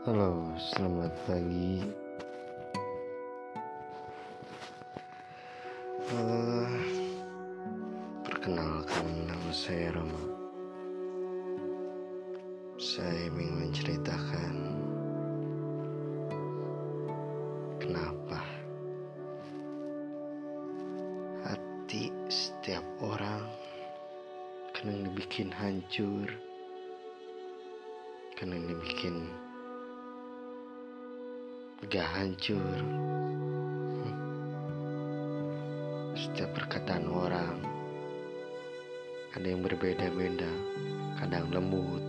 Halo, selamat pagi. Uh, perkenalkan nama saya Rama. Saya ingin menceritakan kenapa hati setiap orang kadang dibikin hancur, kadang dibikin gak hancur. Setiap perkataan orang ada yang berbeda-beda, kadang lembut,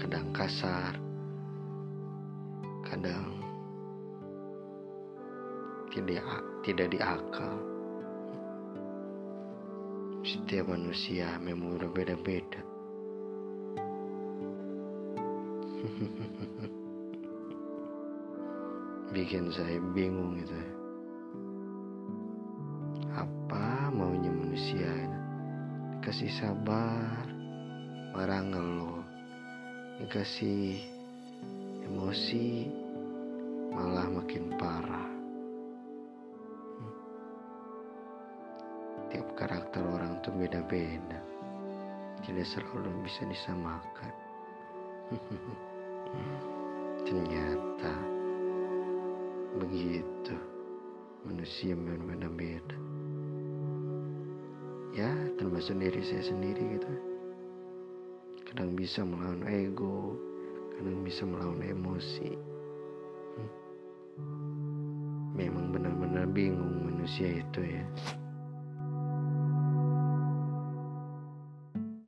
kadang kasar, kadang tidak tidak diakal. Setiap manusia memang berbeda-beda. bikin saya bingung gitu. Apa maunya manusia? Dikasih sabar marah ngeluh. Dikasih emosi malah makin parah. Tiap karakter orang tuh beda-beda. Tidak selalu bisa disamakan. Ternyata begitu. Manusia berbeda-beda. Ya termasuk diri saya sendiri gitu. Kadang bisa melawan ego kadang bisa melawan emosi. Hmm. memang benar-benar bingung manusia itu ya